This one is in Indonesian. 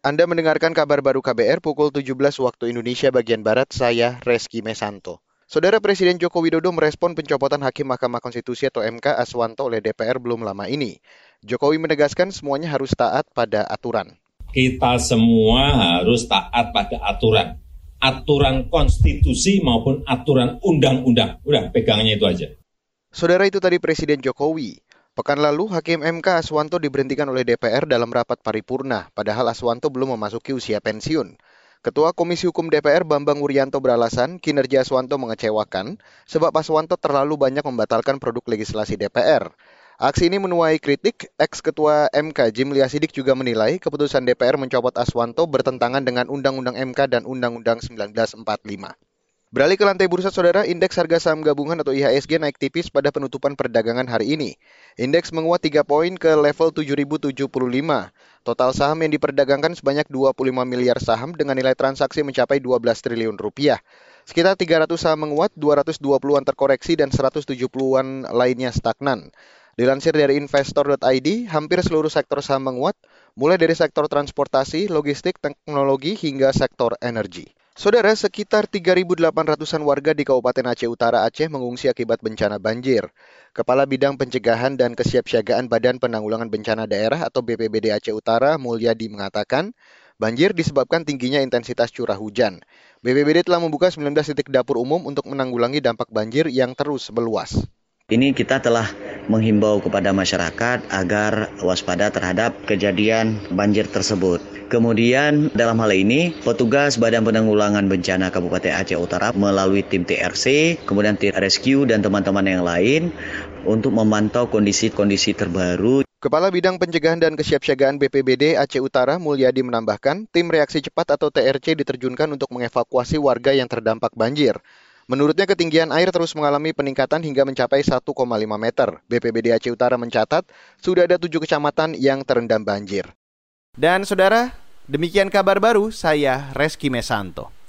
Anda mendengarkan kabar baru KBR pukul 17 waktu Indonesia bagian Barat, saya Reski Mesanto. Saudara Presiden Joko Widodo merespon pencopotan Hakim Mahkamah Konstitusi atau MK Aswanto oleh DPR belum lama ini. Jokowi menegaskan semuanya harus taat pada aturan. Kita semua harus taat pada aturan. Aturan konstitusi maupun aturan undang-undang. Udah, pegangannya itu aja. Saudara itu tadi Presiden Jokowi. Pekan lalu, Hakim MK Aswanto diberhentikan oleh DPR dalam rapat paripurna, padahal Aswanto belum memasuki usia pensiun. Ketua Komisi Hukum DPR Bambang Wuryanto beralasan kinerja Aswanto mengecewakan sebab Aswanto terlalu banyak membatalkan produk legislasi DPR. Aksi ini menuai kritik, ex-ketua MK Jim Liasidik juga menilai keputusan DPR mencopot Aswanto bertentangan dengan Undang-Undang MK dan Undang-Undang 1945. Beralih ke lantai bursa saudara, indeks harga saham gabungan atau IHSG naik tipis pada penutupan perdagangan hari ini. Indeks menguat 3 poin ke level 7075. Total saham yang diperdagangkan sebanyak 25 miliar saham dengan nilai transaksi mencapai 12 triliun rupiah. Sekitar 300 saham menguat, 220-an terkoreksi dan 170-an lainnya stagnan. Dilansir dari investor.id, hampir seluruh sektor saham menguat, mulai dari sektor transportasi, logistik, teknologi hingga sektor energi. Saudara, sekitar 3.800-an warga di Kabupaten Aceh Utara Aceh mengungsi akibat bencana banjir. Kepala Bidang Pencegahan dan Kesiapsiagaan Badan Penanggulangan Bencana Daerah atau BPBD Aceh Utara, Mulyadi mengatakan, banjir disebabkan tingginya intensitas curah hujan. BPBD telah membuka 19 titik dapur umum untuk menanggulangi dampak banjir yang terus meluas. Ini kita telah menghimbau kepada masyarakat agar waspada terhadap kejadian banjir tersebut. Kemudian dalam hal ini petugas Badan Penanggulangan Bencana Kabupaten Aceh Utara melalui tim TRC, kemudian tim rescue dan teman-teman yang lain untuk memantau kondisi-kondisi terbaru. Kepala Bidang Pencegahan dan Kesiapsiagaan BPBD Aceh Utara Mulyadi menambahkan, tim reaksi cepat atau TRC diterjunkan untuk mengevakuasi warga yang terdampak banjir. Menurutnya ketinggian air terus mengalami peningkatan hingga mencapai 1,5 meter. BPBD Aceh Utara mencatat sudah ada tujuh kecamatan yang terendam banjir. Dan saudara, demikian kabar baru saya Reski Mesanto.